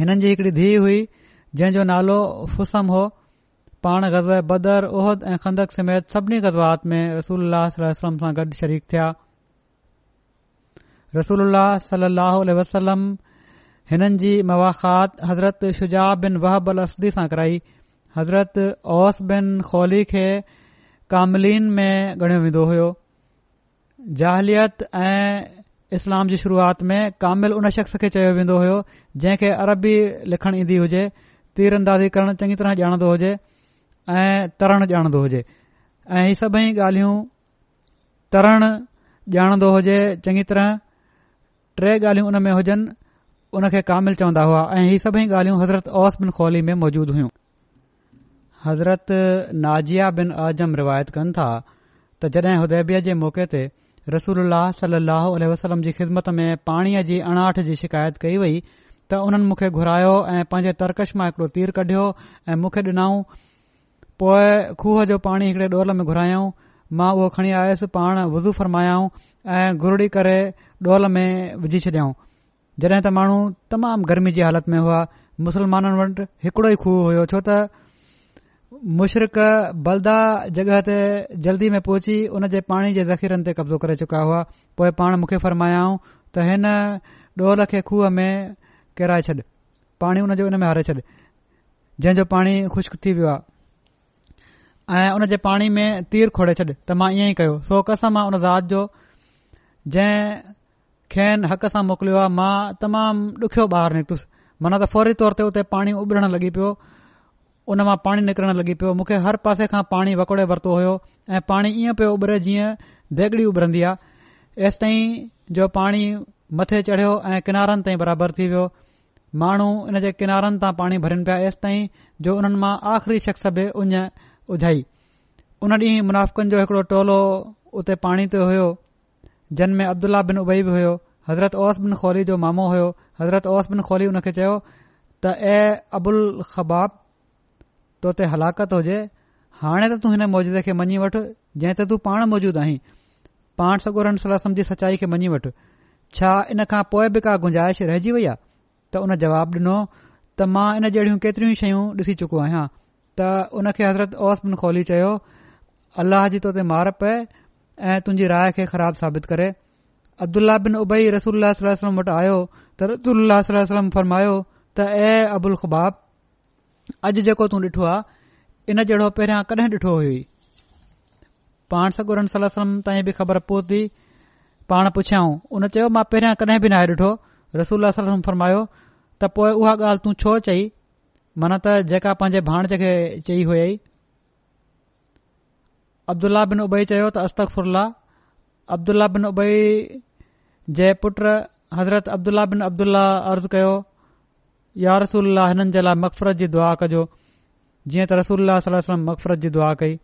हिननि जी हिकड़ी धीउ हुई जंहिंजो नालो फुसम हो पाण गज़ब बदर ओहिद ऐं खंदक समेत सभिनी गज़वात में रसूल वसलम सां गॾु शरीक थिया रसूल सलह वसलम हिननि जी मुवाख़ात हज़रत शुजाह बिन वहब अल असदी सां कराई हज़रत ओस बिन खौली खे कामलिन में ॻणियो वेंदो हो जाहलियत ऐं इस्लाम जी शुरुआत में कामिल उन शख़्स खे चयो वेंदो हुयो जंहिंखे अरबी लिखणु ईंदी हुजे तीर अंदाज़ी चङी तरह ॼाणंदो हुजे ऐं तरण ॼाणंदो हुजे ऐं हीअ सभई ॻाल्हियूं तरण ॼाणंदो हुजे चङी तरह टे ॻाल्हियूं हुन में हुजनि उन खे कामिल चवंदा हुआ ऐं इहे सभई ॻाल्हियूं हज़रत ओस बिन खौली में मौजूदु हुयूं हज़रत नाज़िया बिन आज़म रिवायत कनि था त जड॒ हुदेबीअ जे मौक़े ते रसूल सली अलसलम जी ख़िदमत में पाणीअ जी अनाहठ जी शिकायत कई वई त उन्हनि मूंखे घुरायो ऐं पंहिंजे तर्कश मां हिकड़ो तीर कढियो ऐं मूंखे ॾिनऊं पोए खूह जो पाणी हिकड़े डोल में घुरायाऊं मां उहो खणी आयसि पाण वज़ू फ़रमायाऊं ऐं घुरड़ी करे डोल में विझी छॾियाऊं जॾहिं त माण्हू तमामु गर्मी जी हालत में हुआ मुस्लमाननि वटि हिकड़ो ई खूह हुयो छो त मुशरक बलदा जगह ते जल्दी में पहुची उन जे पाणी जे ज़ख़ीरनि ते कब्ज़ो करे चुका हुआ पोइ पाण मुख फरमायाऊं त हिन डोल खे खूह में किराए छॾ पाणी उन जो हुन में हारे छॾ जंहिं पाणी खु़श्क थी वियो आहे ऐं उन जे पाणी में तीर खोड़े छॾ त मां ईअं ई कयो कसम मां उन ज़ात जो जंहिं खेन हक़ सां मोकिलियो आहे मां तमामु डुख्यो बाहिरि निकितुसि माना त फौरी तौर ते उते पाणी उभरण लॻी पियो उन मां पाणी निकिरणु लॻी पियो मूंखे हर पासे खां पाणी वकोड़े वरितो हो ऐं पाणी ईअं पियो उभरे जीअं देगड़ी उभरंदी आहे ऐसि ताईं जो पाणी मथे चढ़ियो ऐं किनारनि ताईं बराबर थी वियो माण्हू इन जे किनारनि तां पाणी भरनि पिया ऐसि ताईं जो हुननि मां आख़री शख़्स बि उन उन उजाईन डींहुं जो हिकड़ो टोलो उते पाणी ते हो जिन में अब्दुल्ला बिन उबई उबैईब हो हज़रत ओस बिन खौली जो मामो हो हज़रत ओस बिन खौली उन खे चयो त ऐ अबुल ख़बाब तोते हलाकत हुजे हाणे त तूं हिन मौजूदे खे मञी वठ जंहिं ते तू पाण मौजूद आहीं पाण सगुरन सलाह सम्झी सचाई खे मञी वठ छा इन खां पोइ बि का गुंजाइश रहिजी वई आहे त हुन जवाब डिनो त मां इन जहिड़ियूं केतरियूं शयूं ॾिसी चुको आहियां त उनखे हज़रत ओस बिन खोली चयो अल्लाह जी तो मार पए ऐं तुंहिंजी राय खे ख़राब साबित करे अब्दुल्ला बिन उबई रसूल सलम वटि आयो त रसूलम फरमायो त ए अबुल ख़ुबाब अॼ जेको तू ॾिठो आहे इन जडो पहिरियों कडहिं ॾिठो हुई पाण सगुर वलमें बि ख़बर पहुती पाण पुछियऊं उन चयो मां पहिरियों कडहिं बि न आए ॾिठो रसूल फरमायो त पोए उहा ॻाल्हि तूं छो चई मन त जेका पंहिंजे भाणज खे चई हुई अब्दुल्ल्ला बिन उबई चयो त अस्तखफ़ुराह अब्दुल्ल्ला बिन उबई जे पुट हज़रत अब्दुल्ला बिन अब्दुल्ल्ला अर्ज़ु कयो या रसूल हिननि जे लाइ मक़फ़रत जी दुआ कजो जीअं त रसूल सलमम मक़फ़रत जी दुआ कई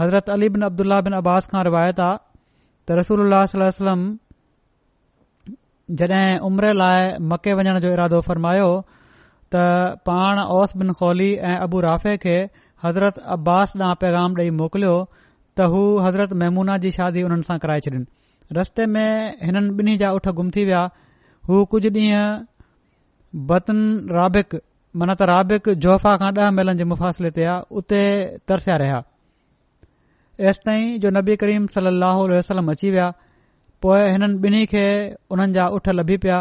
हज़रत अली बिन अब्दुला बिन अब्बास खां रिवायत आहे त रसूल सलम जॾहिं उमर लाइ मके वञण जो इरादो फरमायो त पाण ओस बिन खौली ऐं अबू राफ़े खे हज़रत अब्बास ॾांहुं पैगाम ॾेई मोकिलियो त हू हज़रत मेमूना जी शादी हुननि सां कराए छॾिन रस्ते में हिननि ॿिन्ही जा उठ गुम थी विया हू कुझु ॾींहं बतन राबिक़ मन त राबिक़ जोफा खां ॾह महिल जे मुफ़ासिले ते उते तरसिया रहिया एसि ताईं जो नबी करीम सली वसलम अची विया पोइ हिननि ॿिन्ही खे हुननि जा उठ लभी पिया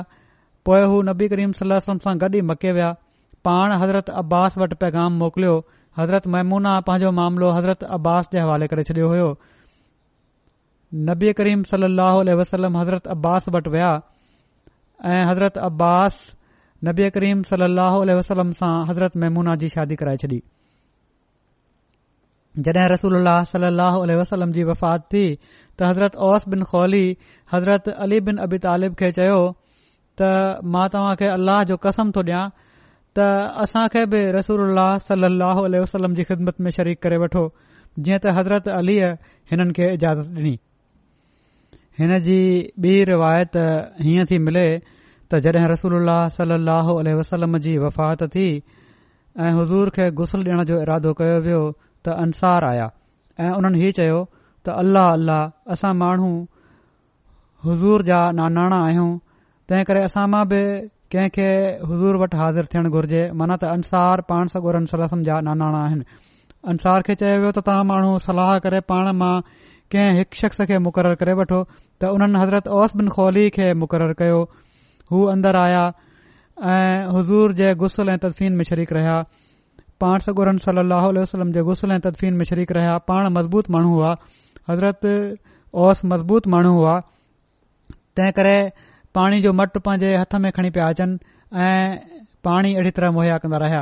पोइ हू नबी करीम सल वलम सां गॾ ई मके विया पाण हज़रत अब्बास वटि पैगाम मोकिलियो हज़रत महमूना पंहिंजो मामिलो हज़रत अब्बास जे हवाले करे छॾियो हो नबी करीम वसलम हज़रत अब्बास वटि विया ऐं हज़रत अब्बास नबी करीम वसलम सां हज़रत महमूना जी शादी कराए छॾी रसूल सल वसलम जी वफ़ात थी त हज़रत ओस बिन खौली हज़रत अली बिन अबी तालिब खे चयो त मां तव्हां अलाह जो कसम थो ॾिया त असां खे बि रसूल सल अल वसलम जी ख़िदमत में शरीक करे वठो जीअं त हज़रत अलीअ हिननि खे इजाज़त डि॒नी हिन जी ॿी रिवायत हीअं थी मिले त जॾहिं रसूल सलाह अल वसलम जी वफ़ात थी ऐं हुज़ूर खे गुसल डि॒यण जो इरादो कयो वियो त अंसार आया ऐं उन्हनि हीउ चयो त अलाह अल्लाह असां माण्हू हज़ूर जा नानाणा आहियूं तंहिं करे असां मां बि कंहिंखे हज़ूर वटि हाज़िर थियणु घुर्जे माना त अंसार पाण सगोरन सलसम जा नानाणा आहिनि अंसार खे चयो वियो त तव्हां माण्हू सलाह करे पाण मां कंहिं हिकु शख़्स खे मुक़ररु करे वठो त उन्हनि हज़रत ओस बिन खोली खे मुक़ररु कयो हू अंदरि आया ऐं हज़ूर जे गुसल ऐं तदफ़ीन में शरीक रहिया पाण सगोरन सलाह वसलम जे गुसल ऐं तदफ़ीन में शरीक रहिया पाण मज़बूत माण्हू हुआ हज़रत ओस मज़बूत माण्हू हुआ तंहिं करे पाणी जो मट पंहिंजे हथ में खणी पिया अचनि ऐं पाणी अहिड़ी तरह मुहैया कंदा रहिया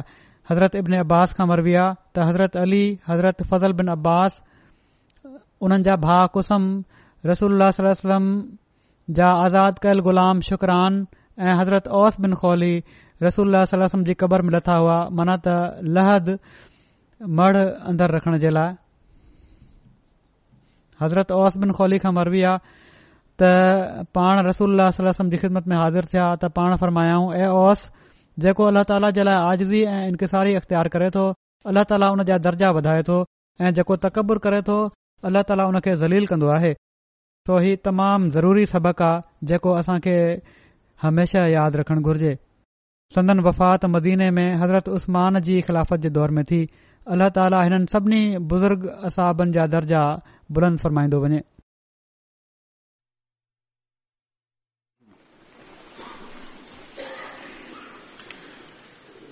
हज़रत इब्न अब्बास खां मरवी आ त हज़रत अली हज़रत फज़ल बिन अब्बास उन्हनि जा भा कुसम रसूलम जा आज़ाद कयल गु़लाम शुकरान ऐं हज़रत ओस बिन खौली रसूल सलम जी क़बर में लथा हुआ मना त लहद मड़ अंदरि रखण जे लाइ हज़रत ओस बिन कौली खां मरवी आ त पाण रसूल सलम जी ख़िदमत में हाज़िर थिया त पाण फ़रमायाऊं ऐं ओस जेको अल्लाह ताला जे लाइ आज़िरी ऐं इनतसारी अख़्तियार करे थो अल्ला ताला उन जा दर्जा वधाए थो ऐं जेको तकबुर करे थो अल्ला ताला उन खे ज़लील कंदो आहे सो ही तमामु ज़रूरी सबक़ आहे जेको असांखे हमेशह यादि रखणु घुर्जे संदन वफ़ात मदीने में हज़रत उस्मान जी ख़िलाफ़त जे दौर में थी अलाह ताला हिननि सभिनी बुज़ुर्ग असहाबनि जा दर्जा बुलंद फरमाईंदो वञे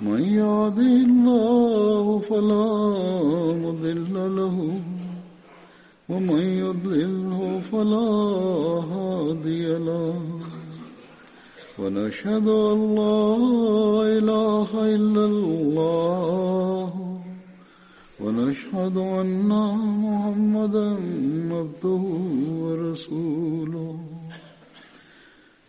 من يهد الله فلا مضل له ومن يضلله فلا هادي له ونشهد أن لا إله إلا الله ونشهد أن محمدا عبده ورسوله